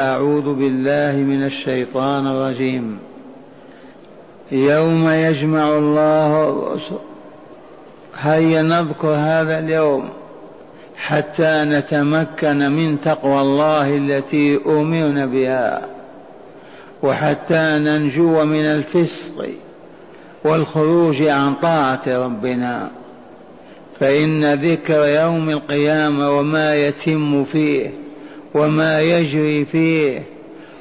أعوذ بالله من الشيطان الرجيم. يوم يجمع الله الرسل هيا نذكر هذا اليوم حتى نتمكن من تقوى الله التي أمرنا بها وحتى ننجو من الفسق والخروج عن طاعة ربنا. فإن ذكر يوم القيامة وما يتم فيه وما يجري فيه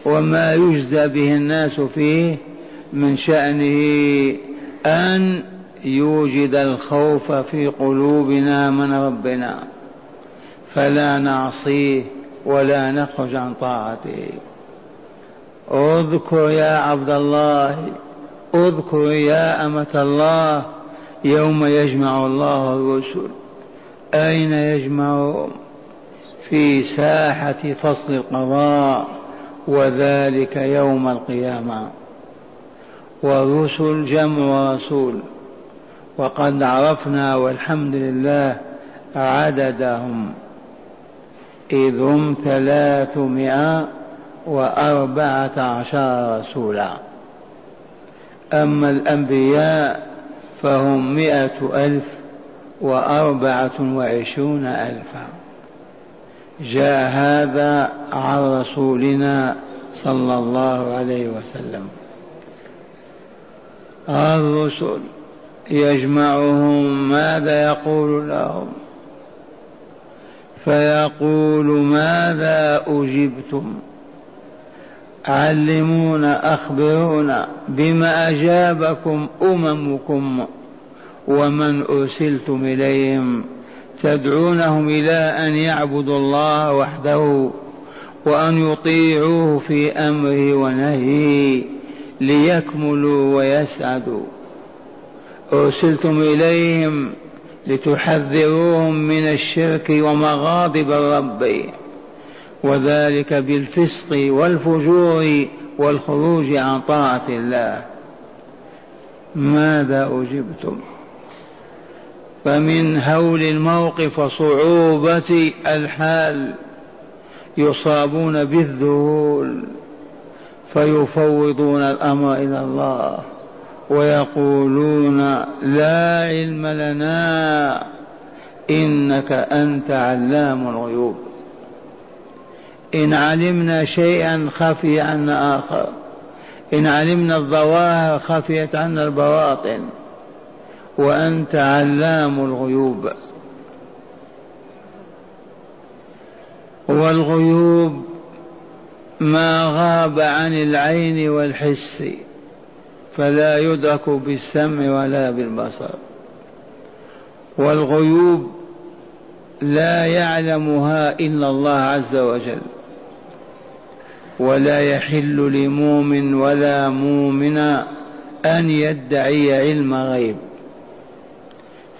وما يجزى به الناس فيه من شأنه أن يوجد الخوف في قلوبنا من ربنا. فلا نعصيه ولا نخرج عن طاعته. اذكر يا عبد الله اذكر يا أمة الله يوم يجمع الله الرسل. أين يجمعهم؟ في ساحة فصل القضاء وذلك يوم القيامة. والرسل جمع رسول وقد عرفنا والحمد لله عددهم. إذ هم ثلاثمائة وأربعة عشر رسولا. أما الأنبياء فهم مئة ألف وأربعة وعشرون ألفا. جاء هذا عن رسولنا صلى الله عليه وسلم. الرسل يجمعهم ماذا يقول لهم؟ فيقول ماذا أجبتم؟ علمونا أخبرونا بما أجابكم أممكم ومن أرسلتم إليهم. تدعونهم إلى أن يعبدوا الله وحده وأن يطيعوه في أمره ونهيه ليكملوا ويسعدوا. أرسلتم إليهم لتحذروهم من الشرك ومغاضب الرب وذلك بالفسق والفجور والخروج عن طاعة الله. ماذا أجبتم؟ فمن هول الموقف وصعوبة الحال يصابون بالذهول فيفوضون الأمر إلى الله ويقولون لا علم لنا إنك أنت علام الغيوب. إن علمنا شيئا خفي عنا آخر. إن علمنا الظواهر خفيت عنا البواطن. وأنت علام الغيوب. والغيوب ما غاب عن العين والحس فلا يدرك بالسمع ولا بالبصر. والغيوب لا يعلمها إلا الله عز وجل ولا يحل لمؤمن ولا مؤمن أن يدعي علم غيب.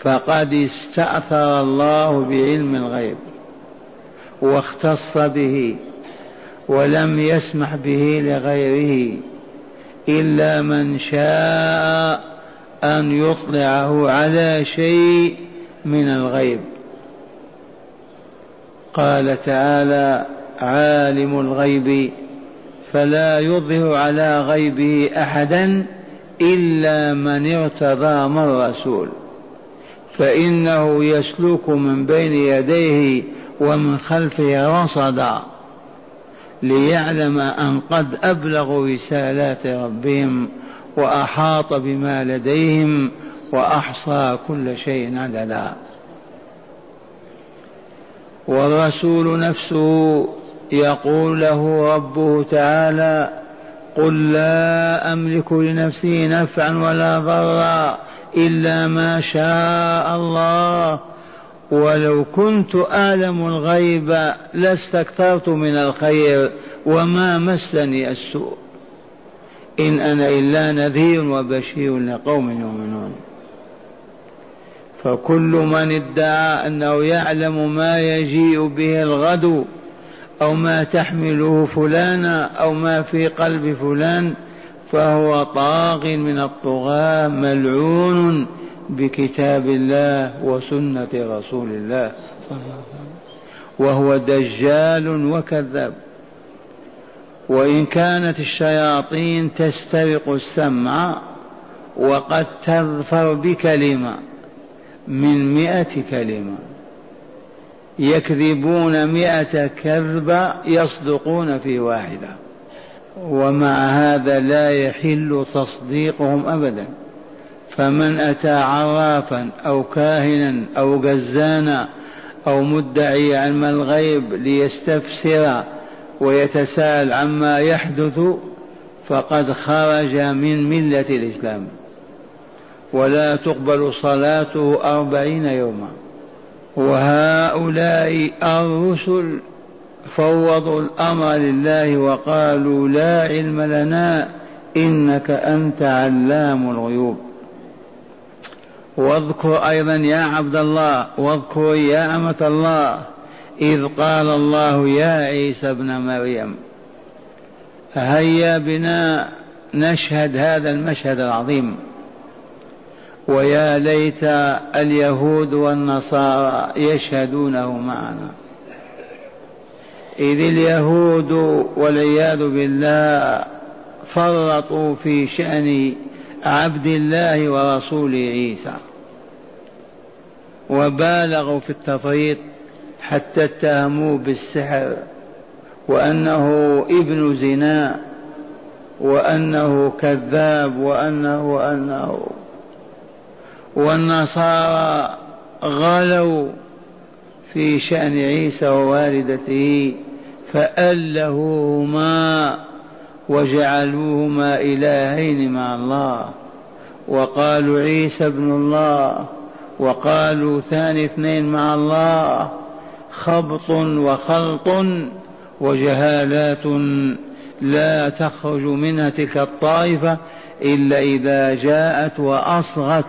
فقد استأثر الله بعلم الغيب واختص به ولم يسمح به لغيره إلا من شاء أن يطلعه على شيء من الغيب. قال تعالى عالم الغيب فلا يظهر على غيبه أحدا إلا من ارتضى من رسول فإنه يسلك من بين يديه ومن خلفه رصدا ليعلم أن قد أبلغوا رسالات ربهم وأحاط بما لديهم وأحصى كل شيء عددا والرسول نفسه يقول له ربه تعالى قل لا أملك لنفسي نفعا ولا ضرا. إلا ما شاء الله. ولو كنت أعلم الغيب لاستكثرت من الخير وما مسني السوء. إن أنا إلا نذير وبشير لقوم يؤمنون. فكل من ادعى أنه يعلم ما يجيء به الغد أو ما تحمله فلانا أو ما في قلب فلان فهو طاغ من الطغاة ملعون بكتاب الله وسنة رسول الله. وهو دجال وكذاب. وإن كانت الشياطين تسترق السمع وقد تظفر بكلمة من مئة كلمة. يكذبون مئة كذبة يصدقون في واحدة. ومع هذا لا يحل تصديقهم أبدا. فمن أتى عرافا أو كاهنا أو جزانا أو مدعي علم الغيب ليستفسر ويتساءل عما يحدث فقد خرج من ملة الإسلام. ولا تقبل صلاته أربعين يوما. وهؤلاء الرسل فوضوا الأمر لله وقالوا لا علم لنا إنك أنت علام الغيوب. واذكر أيضا يا عبد الله واذكر يا أمة الله إذ قال الله يا عيسى ابن مريم هيا بنا نشهد هذا المشهد العظيم. ويا ليت اليهود والنصارى يشهدونه معنا. إذ اليهود والعياذ بالله فرطوا في شأن عبد الله ورسوله عيسى وبالغوا في التفريط حتى اتهموه بالسحر وأنه ابن زنا وأنه كذاب وأنه وأنه والنصارى غلوا في شأن عيسى ووالدته فألهوهما وجعلوهما إلهين مع الله. وقالوا عيسى ابن الله. وقالوا ثاني اثنين مع الله. خبط وخلط وجهالات لا تخرج منها تلك الطائفة إلا إذا جاءت وأصغت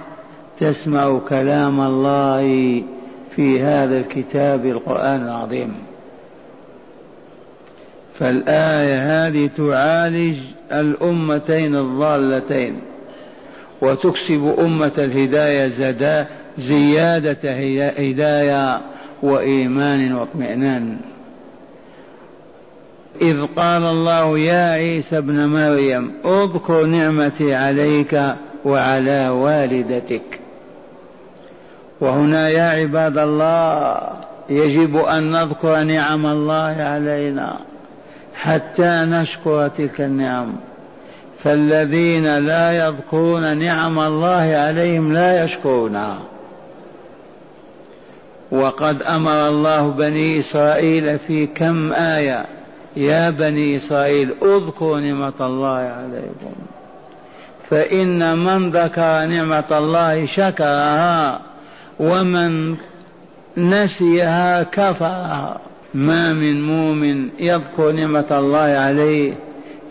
تسمع كلام الله في هذا الكتاب القرآن العظيم. فالآية هذه تعالج الأمتين الضالتين وتكسب أمة الهداية زدا زيادة هداية وإيمان واطمئنان. إذ قال الله يا عيسى ابن مريم اذكر نعمتي عليك وعلى والدتك. وهنا يا عباد الله يجب أن نذكر نعم الله علينا. حتى نشكر تلك النعم. فالذين لا يذكرون نعم الله عليهم لا يشكرونها وقد أمر الله بني إسرائيل في كم آية. يا بني إسرائيل اذكروا نعمة الله عليكم. فإن من ذكر نعمة الله شكرها ومن نسيها كفرها. ما من مؤمن يذكر نعمة الله عليه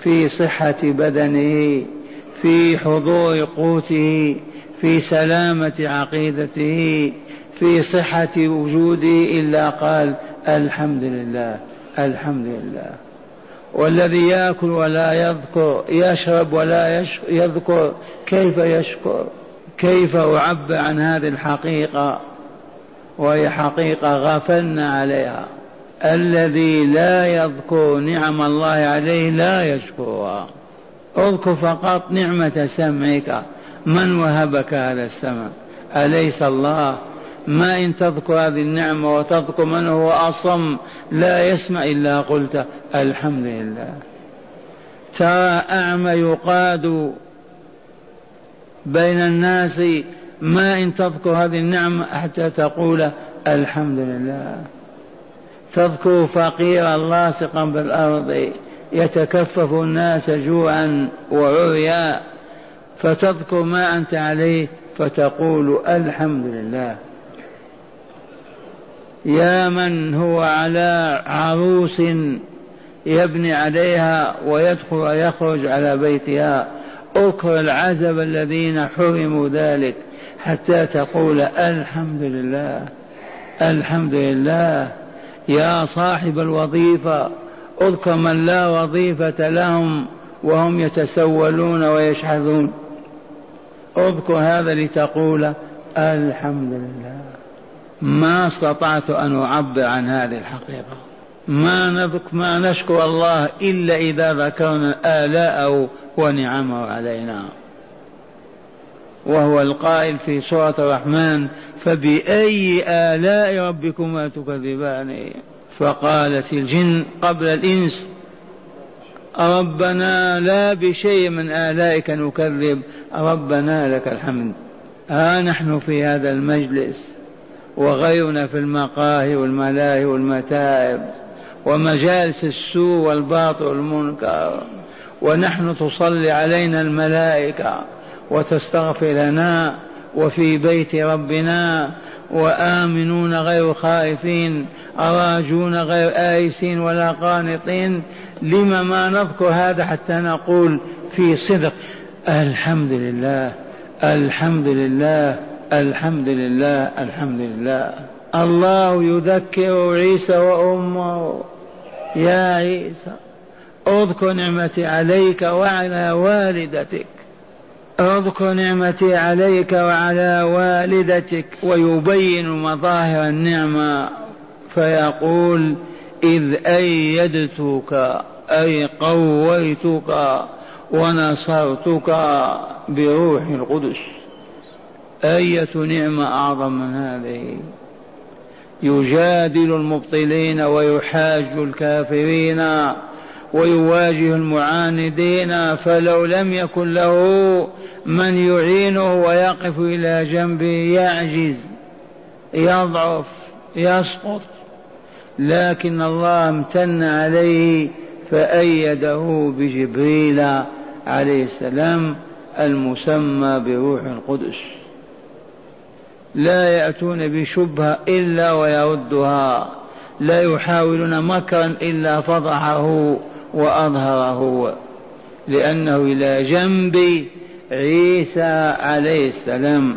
في صحة بدنه في حضور قوته في سلامة عقيدته في صحة وجوده إلا قال الحمد لله الحمد لله. والذي يأكل ولا يذكر يشرب ولا يذكر كيف يشكر؟ كيف أعبر عن هذه الحقيقة؟ وهي حقيقة غفلنا عليها. الذي لا يذكر نعم الله عليه لا يشكرها. اذكر فقط نعمة سمعك. من وهبك هذا السمع أليس الله؟ ما إن تذكر هذه النعمة وتذكر من هو أصم لا يسمع إلا قلت الحمد لله. ترى أعمى يقاد بين الناس. ما إن تذكر هذه النعمة حتى تقول الحمد لله. تذكر فقيرا لاصقا بالأرض يتكفف الناس جوعا وعريا فتذكر ما أنت عليه فتقول الحمد لله. يا من هو على عروس يبني عليها ويدخل ويخرج على بيتها اذكر العزب الذين حرموا ذلك حتى تقول الحمد لله الحمد لله. يا صاحب الوظيفة اذكر من لا وظيفة لهم وهم يتسولون ويشحذون. اذكر هذا لتقول الحمد لله. ما استطعت أن أعبر عن هذه الحقيقة. ما نذك ما نشكر الله إلا إذا ذكرنا آلاءه ونعمه علينا. وهو القائل في سورة الرحمن فبأي آلاء ربكما تكذبان؟ فقالت الجن قبل الإنس ربنا لا بشيء من آلائك نكذب ربنا لك الحمد. ها نحن في هذا المجلس وغيرنا في المقاهي والملاهي والمتاعب ومجالس السوء والباطل والمنكر ونحن تصلي علينا الملائكة. وتستغفر لنا وفي بيت ربنا وآمنون غير خائفين أراجون غير آيسين ولا قانطين. لم ما نذكر هذا حتى نقول في صدق الحمد لله الحمد لله الحمد لله الحمد لله. الله يذكر عيسى وأمه. يا عيسى اذكر نعمتي عليك وعلى والدتك. اذكر نعمتي عليك وعلى والدتك. ويبين مظاهر النعمة. فيقول إذ أيدتك أي قويتك ونصرتك بروح القدس. أية نعمة أعظم من هذه؟ يجادل المبطلين ويحاج الكافرين ويواجه المعاندين فلو لم يكن له من يعينه ويقف إلى جنبه يعجز يضعف يسقط. لكن الله امتن عليه فأيده بجبريل عليه السلام المسمى بروح القدس. لا يأتون بشبهة إلا ويردها. لا يحاولون مكرا إلا فضحه. وأظهره لأنه إلى جنب عيسى عليه السلام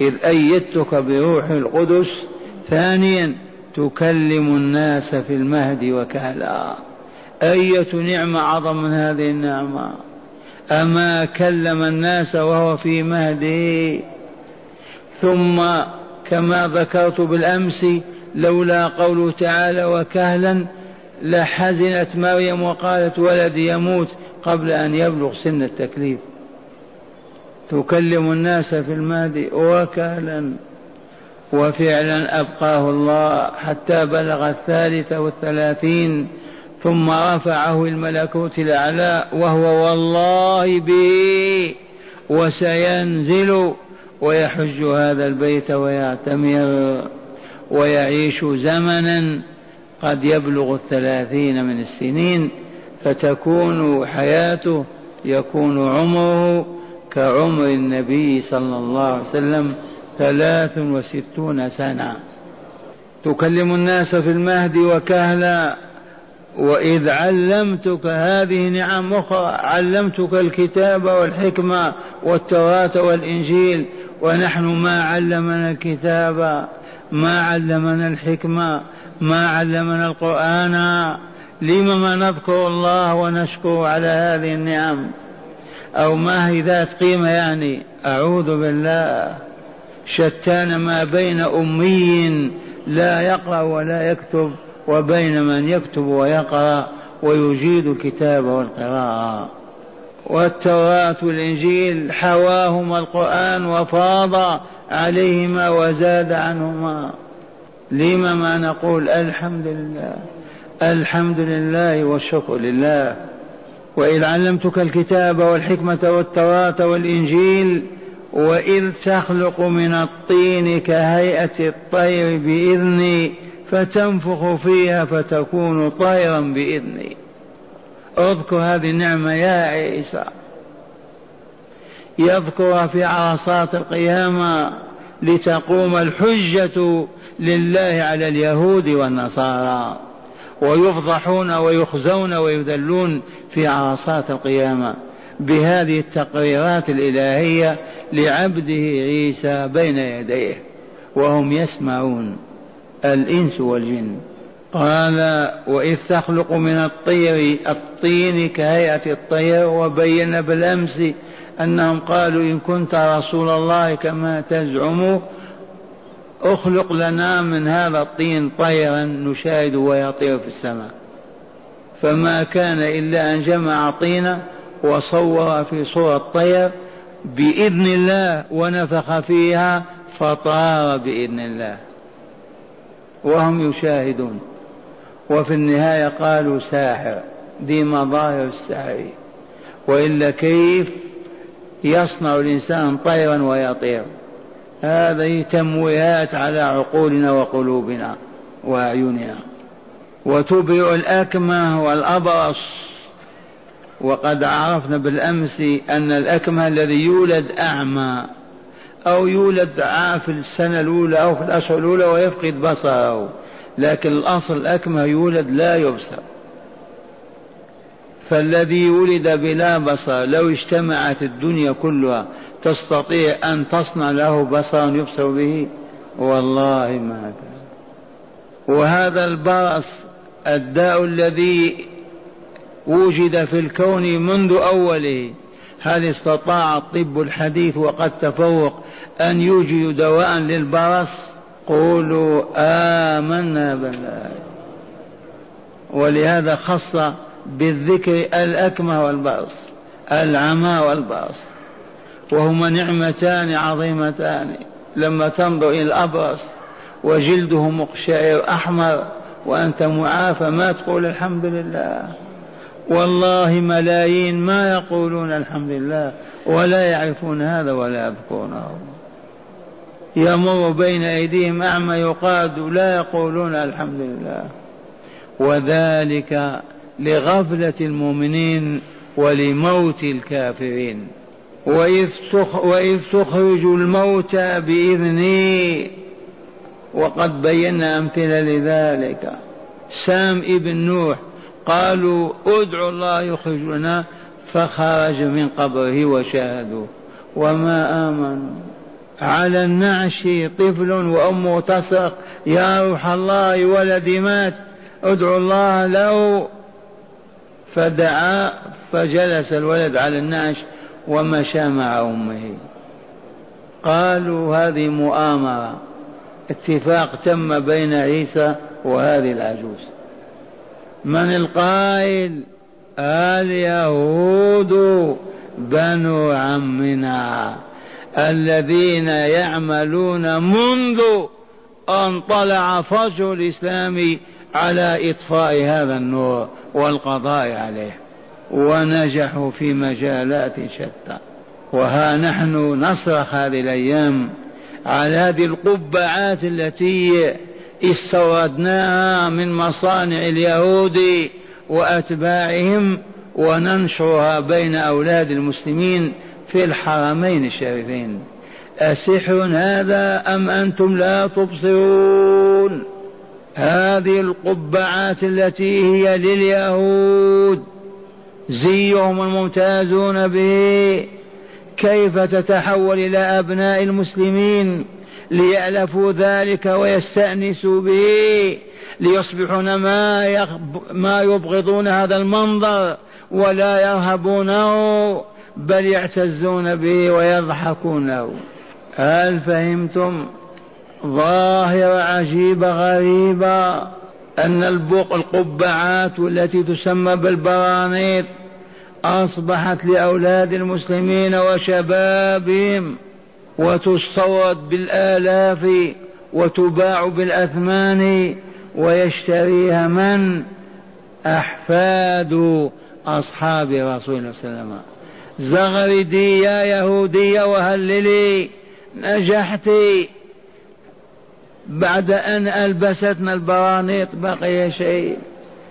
إذ أيدتك بروح القدس. ثانيا تكلم الناس في المهد وكهلا. أية نعمة أعظم من هذه النعمة؟ أما كلم الناس وهو في مهده. ثم كما ذكرت بالأمس لولا قوله تعالى وكهلا لحزنت مريم وقالت ولدي يموت قبل أن يبلغ سن التكليف. تكلم الناس في المهد وكهلا وفعلا أبقاه الله حتى بلغ الثالثة والثلاثين ثم رفعه الملكوت الأعلى وهو والله به وسينزل ويحج هذا البيت ويعتمر ويعيش زمنا. قد يبلغ الثلاثين من السنين فتكون حياته يكون عمره كعمر النبي صلى الله عليه وسلم ثلاث وستون سنة. تكلم الناس في المهد وكهلا وإذ علمتك هذه نعم أخرى علمتك الكتاب والحكمة والتوراة والإنجيل ونحن ما علمنا الكتاب ما علمنا الحكمة ما علمنا القرآن لم ما نذكر الله ونشكر على هذه النعم. أو ما هي ذات قيمة يعني؟ أعوذ بالله. شتان ما بين أمي لا يقرأ ولا يكتب وبين من يكتب ويقرأ ويجيد الكتاب والقراءة. والتوراة والإنجيل حواهما القرآن وفاض عليهما وزاد عنهما. لما ما نقول الحمد لله الحمد لله والشكر لله. وإذ علمتك الكتاب والحكمة والتوراة والإنجيل وإذ تخلق من الطين كهيئة الطير بإذني فتنفخ فيها فتكون طيرا بإذني. اذكر هذه النعمة يا عيسى. يذكرها في عرصات القيامة لتقوم الحجة لله على اليهود والنصارى ويفضحون ويخزون ويذلون في عرصات القيامة بهذه التقريرات الإلهية لعبده عيسى بين يديه وهم يسمعون الإنس والجن. قال وإذ تخلق من الطير الطين كهيئة الطير وبين بالأمس أنهم قالوا إن كنت رسول الله كما تزعم أخلق لنا من هذا الطين طيرا نشاهد ويطير في السماء. فما كان إلا أن جمع طينا وصور في صورة طير بإذن الله ونفخ فيها فطار بإذن الله. وهم يشاهدون. وفي النهاية قالوا ساحر دي مظاهر السحر وإلا كيف يصنع الإنسان طيرا ويطير؟ هذه تمويهات على عقولنا وقلوبنا وأعيننا. وتبرئ الأكمه والأبرص. وقد عرفنا بالأمس أن الأكمه الذي يولد أعمى أو يولد في السنة الأولى أو في الأشهر الأولى ويفقد بصره. لكن الأصل الأكمه يولد لا يبصر. فالذي ولد بلا بصر لو اجتمعت الدنيا كلها تستطيع أن تصنع له بصرا يبصر به؟ والله ما كان وهذا البرص الداء الذي وجد في الكون منذ أوله هل استطاع الطب الحديث وقد تفوق أن يوجد دواء للبرص قولوا آمنا بالله. ولهذا خص بالذكر الأكمه والبرص العمى والبرص وهما نعمتان عظيمتان. لما تنظر إلى الأبرص وجلده مقشعر أحمر وأنت معافى ما تقول الحمد لله. والله ملايين ما يقولون الحمد لله ولا يعرفون هذا ولا يذكرونه يمر بين أيديهم أعمى يقاد لا يقولون الحمد لله. وذلك لغفلة المؤمنين ولموت الكافرين. وإذ, تخرج الموتى بإذني وقد بينا أمثلة لذلك. سام ابن نوح قالوا ادعوا الله يخرجنا فخرج من قبره وشاهدوا. وما آمنوا. على النعش طفل وأمه تصرخ يا روح الله ولدي مات. ادعوا الله له. فدعا فجلس الولد على النعش. ومشى مع أمه. قالوا هذه مؤامرة. اتفاق تم بين عيسى وهذه العجوز. من القائل؟ اليهود بنو عمنا الذين يعملون منذ أن طلع فجر الإسلام على إطفاء هذا النور والقضاء عليه. ونجحوا في مجالات شتى. وها نحن نصرخ هذه الأيام على هذه القبعات التي استوردناها من مصانع اليهود وأتباعهم وننشرها بين أولاد المسلمين في الحرمين الشريفين. أسحر هذا أم أنتم لا تبصرون؟ هذه القبعات التي هي لليهود. زيهم الممتازون به كيف تتحول إلى أبناء المسلمين ليألفوا ذلك ويستأنسوا به ليصبحون ما ما يبغضون هذا المنظر ولا يرهبونه بل يعتزون به ويضحكون له هل فهمتم؟ ظاهرة عجيبة غريبة أن البق القبعات التي تسمى بالبرانيط أصبحت لأولاد المسلمين وشبابهم وتستورد بالآلاف وتباع بالأثمان ويشتريها من؟ أحفاد أصحاب رسول الله صلى الله عليه وسلم. زغردي يا يهودية وهللي نجحتي بعد أن ألبستنا البرانيط بقي شيء.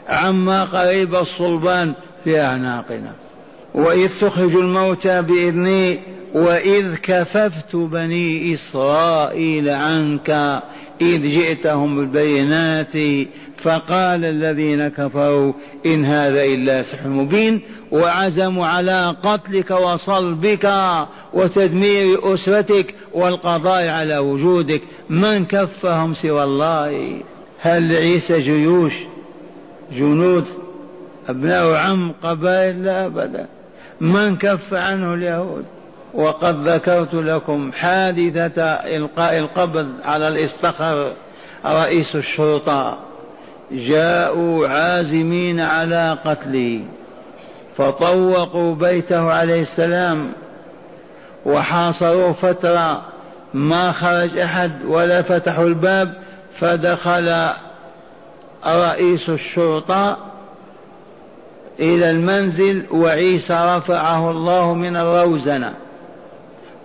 عما قريب الصلبان. في أعناقنا. وإذ تخرج الموتى بإذني وإذ كففت بني إسرائيل عنك إذ جئتهم بالبينات فقال الذين كفروا إن هذا إلا سحر مبين وعزموا على قتلك وصلبك وتدمير أسرتك والقضاء على وجودك. من كفهم سوى الله؟ هل عيسى جيوش جنود أبناء عم قبائل لا أبدا. من كف عنه اليهود؟ وقد ذكرت لكم حادثة إلقاء القبض على الاصطخر رئيس الشرطة. جاءوا عازمين على قتله فطوقوا بيته عليه السلام وحاصروه فترة ما خرج أحد ولا فتحوا الباب فدخل رئيس الشرطة إلى المنزل وعيسى رفعه الله من الروزنة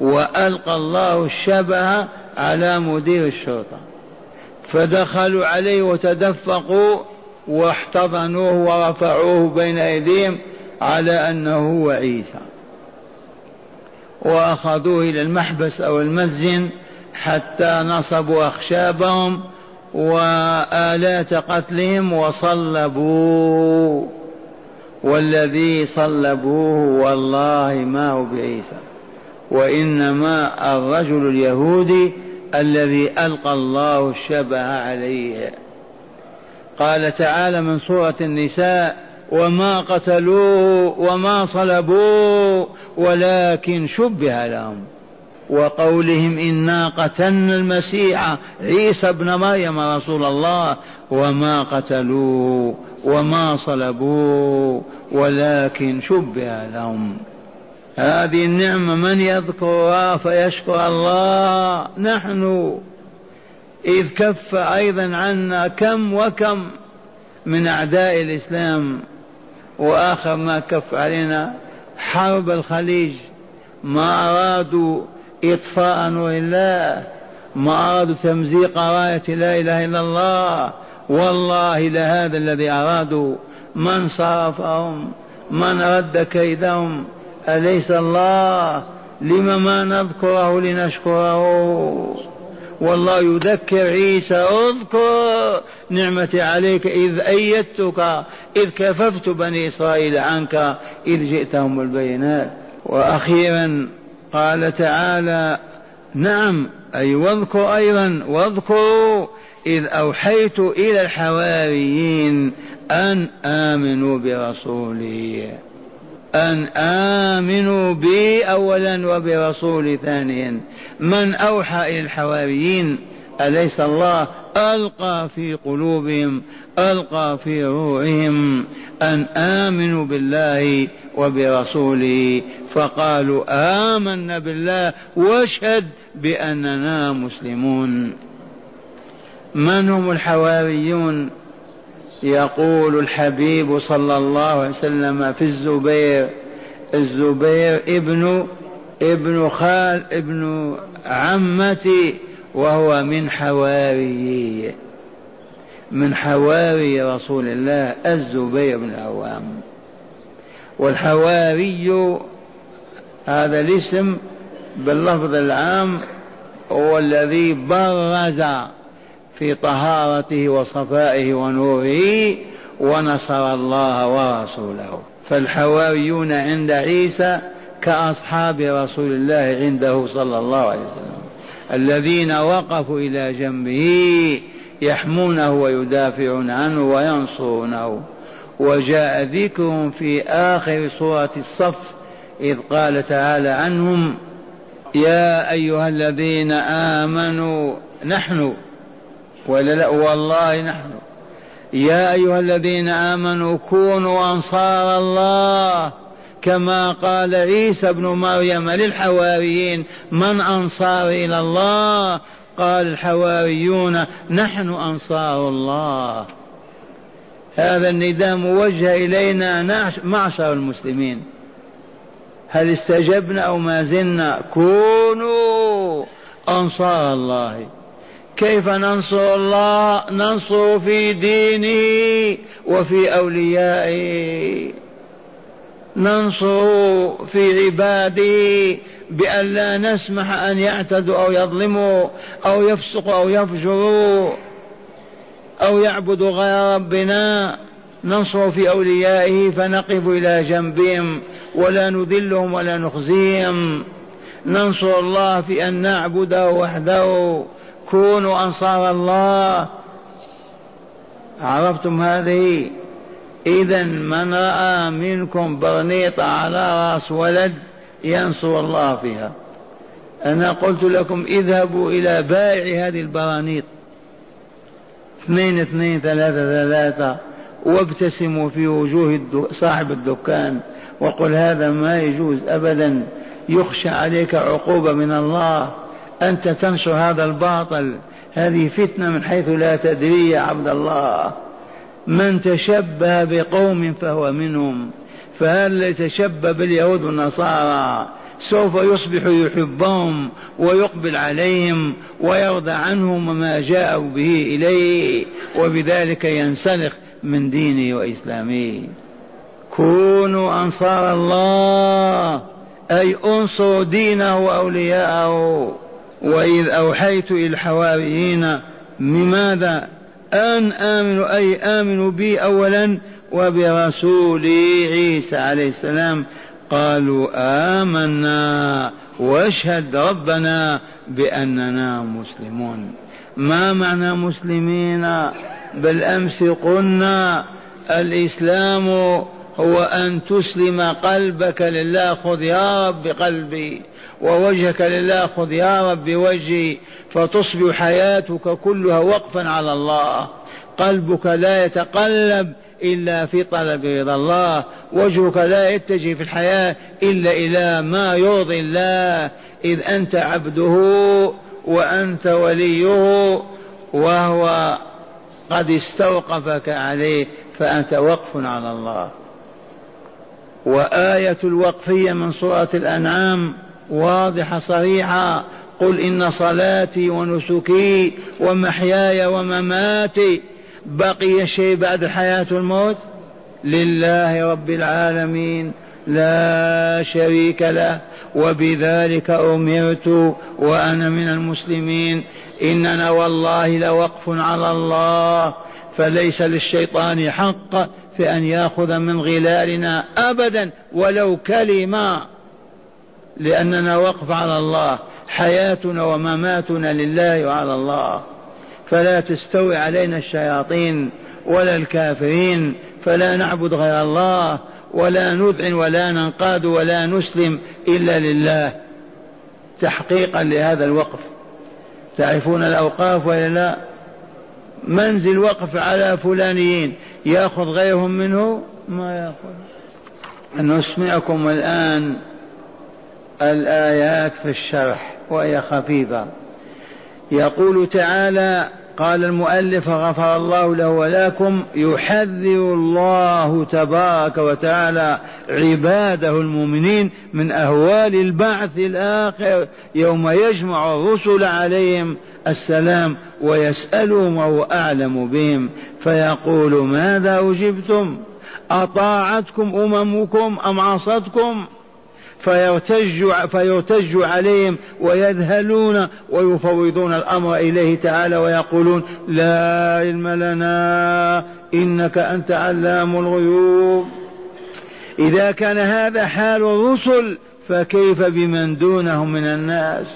وألقى الله الشبه على مدير الشرطة. فدخلوا عليه وتدفقوا واحتضنوه ورفعوه بين أيديهم على أنه هو عيسى. وأخذوه إلى المحبس أو المسجن حتى نصبوا أخشابهم وآلات قتلهم وصلبوه والذي صلبوه والله ما هو بعيسى. وإنما الرجل اليهودي الذي ألقى الله الشبه عليه. قال تعالى من سورة النساء وما قتلوه وما صلبوه ولكن شبه لهم. وقولهم إنا قتلنا المسيح عيسى ابن مريم رسول الله وما قتلوه وما صلبوه ولكن شبه لهم. هذه النعمة من يذكرها فيشكر الله؟ نحن. إذ كف أيضا عنا كم وكم من أعداء الإسلام. وآخر ما كف علينا حرب الخليج. ما أرادوا إطفاء نور الله. ما أرادوا تمزيق راية لا إله إلا الله. والله لهذا الذي أرادوا من صرفهم من رد كيدهم. أليس الله؟ لم ما نذكره لنشكره؟ والله يذكر عيسى اذكر نعمتي عليك إذ أيدتك إذ كففت بني إسرائيل عنك إذ جئتهم البينات. وأخيرا قال تعالى نعم أي واذكر أيضا واذكروا إذ أوحيت إلى الحواريين أن آمنوا برسولي. أن آمنوا بي أولا وبرسولي ثانيا. من أوحى إلى الحواريين أليس الله؟ ألقى في قلوبهم ألقى في روعهم أن آمنوا بالله وبرسوله. فقالوا آمنا بالله واشهد بأننا مسلمون. من هم الحواريون؟ يقول الحبيب صلى الله عليه وسلم في الزبير. الزبير ابن ابن خال ابن عمتي وهو من حواري. من حواري رسول الله الزبير بن العوام. والحواري هذا الاسم باللفظ العام هو الذي برز في طهارته وصفائه ونوره ونصر الله ورسوله. فالحواريون عند عيسى كأصحاب رسول الله عنده صلى الله عليه وسلم. الذين وقفوا إلى جنبه يحمونه ويدافعون عنه وينصرونه. وجاء ذكرهم في آخر سورة الصف إذ قال تعالى عنهم يا أيها الذين آمنوا نحن ولا لا والله نحن. يا أيها الذين آمنوا كونوا أنصار الله كما قال عيسى ابن مريم للحواريين من أنصار إلى الله؟ قال الحواريون نحن أنصار الله. هذا النداء موجه إلينا معشر المسلمين. هل استجبنا أو ما زلنا؟ كونوا أنصار الله. كيف ننصر الله؟ ننصر في دينه وفي أوليائه ننصر في عباده بأن لا نسمح أن يعتدوا أو يظلموا أو يفسقوا أو يفجروا أو يعبدوا غير ربنا. ننصر في أوليائه فنقف إلى جنبهم ولا نذلهم ولا نخزيهم. ننصر الله في أن نعبده وحده. كونوا أنصار الله. عرفتم هذه؟ إذا من رأى منكم برنيط على رأس ولد ينصر الله فيها. أنا قلت لكم اذهبوا إلى بائع هذه البرانيط. اثنين اثنين ثلاثة ثلاثة. وابتسموا في وجوه صاحب الدكان. وقل هذا ما يجوز أبدا. يخشى عليك عقوبة من الله. أنت تنشر هذا الباطل. هذه فتنة من حيث لا تدري يا عبد الله. من تشبه بقوم فهو منهم. فهل يتشبه باليهود والنصارى؟ سوف يصبح يحبهم ويقبل عليهم ويرضى عنهم وما جاءوا به إليه وبذلك ينسلخ من دينه وإسلامه. كونوا أنصار الله أي انصروا دينه وأولياءه. وإذ أوحيت إلى الحواريين لماذا أن آمنوا أي آمنوا بي أولا وبرسولي عيسى عليه السلام. قالوا آمنا. واشهد ربنا بأننا مسلمون. ما معنى مسلمين؟ بالأمس قلنا الإسلام هو أن تسلم قلبك لله. خذ يا رب بقلبي ووجهك لله خذ يا رب بوجهي فتصبح حياتك كلها وقفا على الله. قلبك لا يتقلب إلا في طلب رضا الله. وجهك لا يتجه في الحياة إلا إلى ما يرضي الله. إذ أنت عبده وأنت وليه وهو قد استوقفك عليه فأنت وقف على الله. وآية الوقفية من سورة الأنعام واضحة صريحة. قل إن صلاتي ونسكي ومحياي ومماتي بقي شيء بعد الحياة الموت؟ لله رب العالمين لا شريك له وبذلك أمرت وأنا من المسلمين. إننا والله لوقف على الله فليس للشيطان حق في أن يأخذ من غلالنا أبدا ولو كلمة. لأننا وقف على الله. حياتنا ومماتنا لله وعلى الله. فلا تستوي علينا الشياطين ولا الكافرين. فلا نعبد غير الله ولا نذعن ولا ننقاد ولا نسلم إلا لله. تحقيقا لهذا الوقف. تعرفون الأوقاف ولا لا؟ منزل وقف على فلانيين. يأخذ غيرهم منه؟ ما يأخذ. نسمعكم الآن. الآيات في الشرح وهي خفيفة. يقول تعالى قال المؤلف غفر الله له ولكم يحذر الله تبارك وتعالى عباده المؤمنين من أهوال البعث الآخر يوم يجمع الرسل عليهم السلام ويسألهم وهو أعلم بهم. فيقول ماذا أجبتم؟ أطاعتكم أممكم أم عصتكم؟ فيرتج فيرتج عليهم ويذهلون ويفوضون الأمر إليه تعالى ويقولون لا علم لنا إنك أنت علام الغيوب. إذا كان هذا حال الرسل فكيف بمن دونهم من الناس؟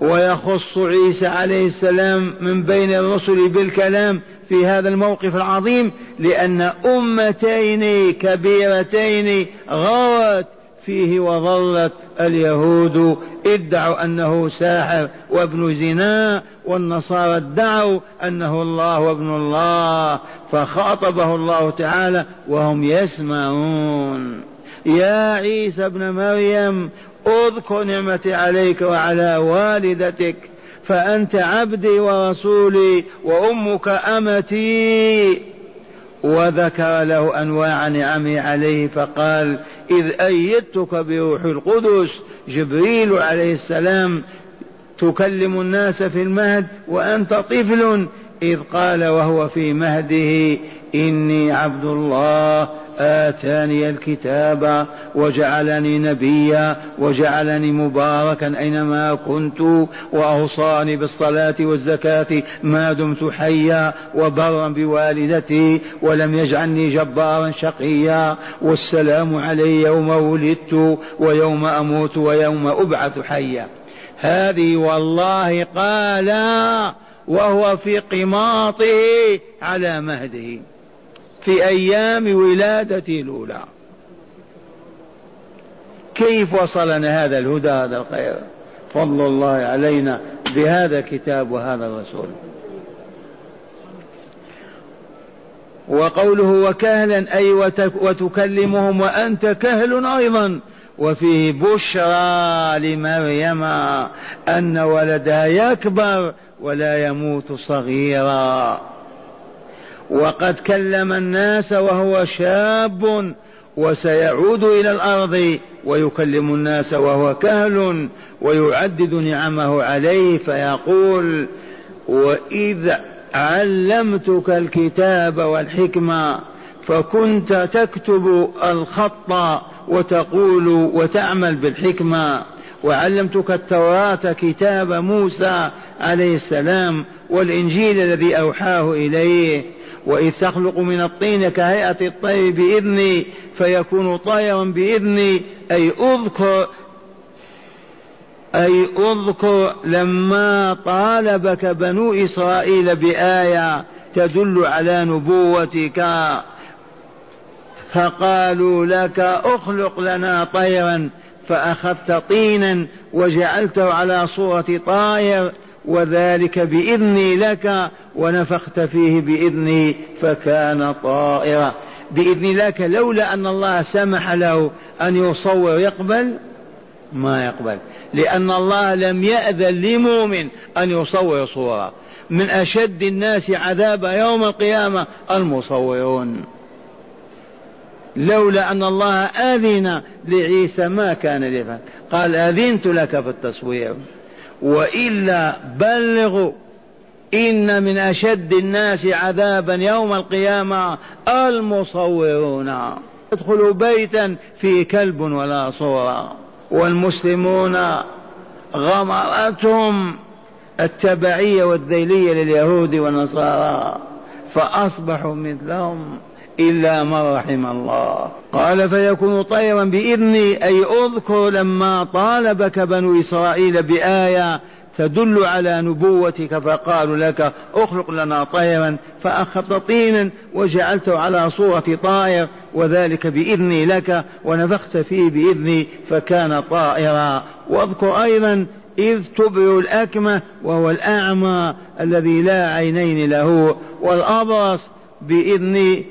ويخص عيسى عليه السلام من بين الرسل بالكلام في هذا الموقف العظيم لأن أمتين كبيرتين غوت فيه وظلت اليهود ادعوا أنه ساحر وابن زنا والنصارى ادعوا أنه الله وابن الله فخاطبه الله تعالى وهم يسمعون. يا عيسى ابن مريم اذكر نعمتي عليك وعلى والدتك. فأنت عبدي ورسولي وأمك أمتي. وذكر له أنواع نعمه عليه فقال إذ أيدتك بروح القدس جبريل عليه السلام تكلم الناس في المهد وأنت طفل إذ قال وهو في مهده إني عبد الله آتاني الكتاب وجعلني نبيا وجعلني مباركا أينما كنت وأوصاني بالصلاة والزكاة ما دمت حيا وبرا بوالدتي ولم يجعلني جبارا شقيا والسلام علي يوم ولدت ويوم أموت ويوم أبعث حيا. هذه والله قال وهو في قماطه على مهده. في أيام ولادته الأولى. كيف وصلنا هذا الهدى هذا الخير؟ فضل الله علينا بهذا الكتاب وهذا الرسول. وقوله وكهلا أي وتكلمهم وأنت كهل أيضا. وفيه بشرى لمريم أن ولدها يكبر ولا يموت صغيرا. وقد كلم الناس وهو شاب وسيعود إلى الأرض ويكلم الناس وهو كهل ويعدد نعمه عليه فيقول وإذ علمتك الكتاب والحكمة فكنت تكتب الخط وتقول وتعمل بالحكمة وعلمتك التوراة كتاب موسى عليه السلام والإنجيل الذي أوحاه إليه وإذ تخلق من الطين كهيئة الطير بإذني فيكون طيرا بإذني. أي أذكر أي أذكر لما طالبك بنو إسرائيل بآية تدل على نبوتك. فقالوا لك أخلق لنا طيرا فأخذت طينا وجعلته على صورة طائر. وذلك بإذني لك ونفخت فيه بإذني فكان طائرا. بإذن لك لولا أن الله سمح له أن يصور يقبل ما يقبل. لأن الله لم يأذن لمؤمن أن يصور صورة. من أشد الناس عذابا يوم القيامة المصورون. لولا أن الله أذن لعيسى ما كان لفعل. قال أذنت لك في التصوير. وإلا بلغوا إن من أشد الناس عذابا يوم القيامة المصورون. ادخلوا بيتا فيه كلب ولا صورة. والمسلمون غمرتهم التبعية والذيلية لليهود والنصارى فأصبحوا مثلهم. إلا من رحم الله. قال فيكون طيرا بإذني أي أذكر لما طالبك بنو إسرائيل بآية تدل على نبوتك فقالوا لك اخلق لنا طيرا فأخذت طينا وجعلته على صورة طائر وذلك بإذني لك ونفخت فيه بإذني فكان طائرا. واذكر أيضا إذ تبرئ الأكمة وهو الأعمى الذي لا عينين له والأبرص بإذن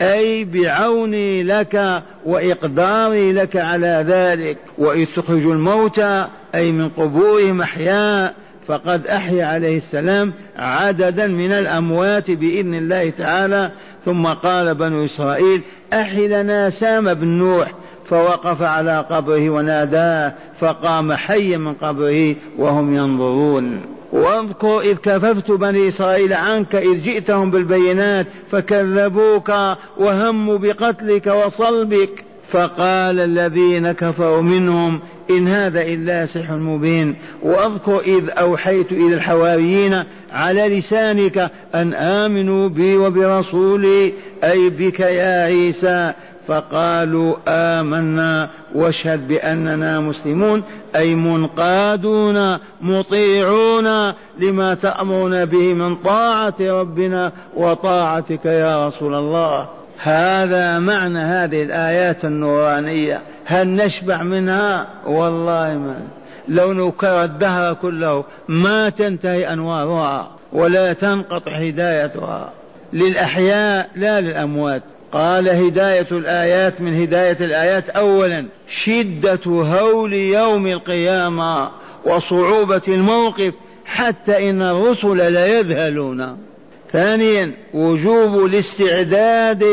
أي بعوني لك وإقداري لك على ذلك وإذ تخرج الموتى أي من قبورهم أحياء فقد أحيا عليه السلام عددا من الأموات بإذن الله تعالى. ثم قال بنو إسرائيل أحي لنا سام بن نوح. فوقف على قبره وناداه فقام حيا من قبره وهم ينظرون. واذكر إذ كففت بني إسرائيل عنك إذ جئتهم بالبينات فكذبوك وهموا بقتلك وصلبك. فقال الذين كفروا منهم إن هذا إلا سحر مبين. واذكر إذ أوحيت إلى الحواريين على لسانك أن آمنوا بي وبرسولي أي بك يا عيسى فقالوا آمنا واشهد بأننا مسلمون أي منقادون مطيعون لما تأمرون به من طاعة ربنا وطاعتك يا رسول الله. هذا معنى هذه الآيات النورانية. هل نشبع منها؟ والله ما. لو نكر الدهر كله ما تنتهي أنوارها ولا تنقطع هدايتها. للأحياء لا للأموات. قال هداية الآيات من هداية الآيات. أولا شدة هول يوم القيامة وصعوبة الموقف حتى إن الرسل ليذهلون ثانيا وجوب الاستعداد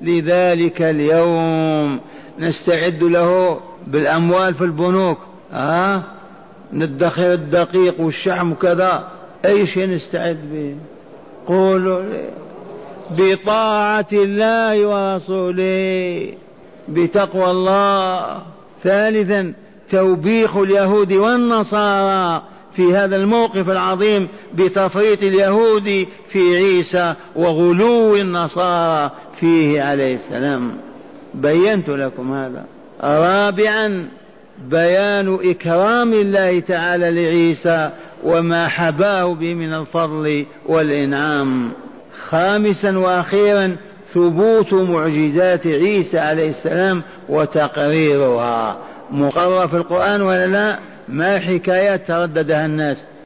لذلك اليوم. نستعد له بالأموال في البنوك. ها آه؟ ندخر الدقيق والشحم وكذا. أي شيء نستعد به؟ قولوا بطاعة الله ورسوله بتقوى الله. ثالثا توبيخ اليهود والنصارى في هذا الموقف العظيم بتفريط اليهود في عيسى وغلو النصارى فيه عليه السلام. بينت لكم هذا. رابعا بيان إكرام الله تعالى لعيسى وما حباه به من الفضل والإنعام. خامسا وأخيرا ثبوت معجزات عيسى عليه السلام وتقريرها. مقرر في القرآن ولا لا؟ ما حكايات ترددها الناس.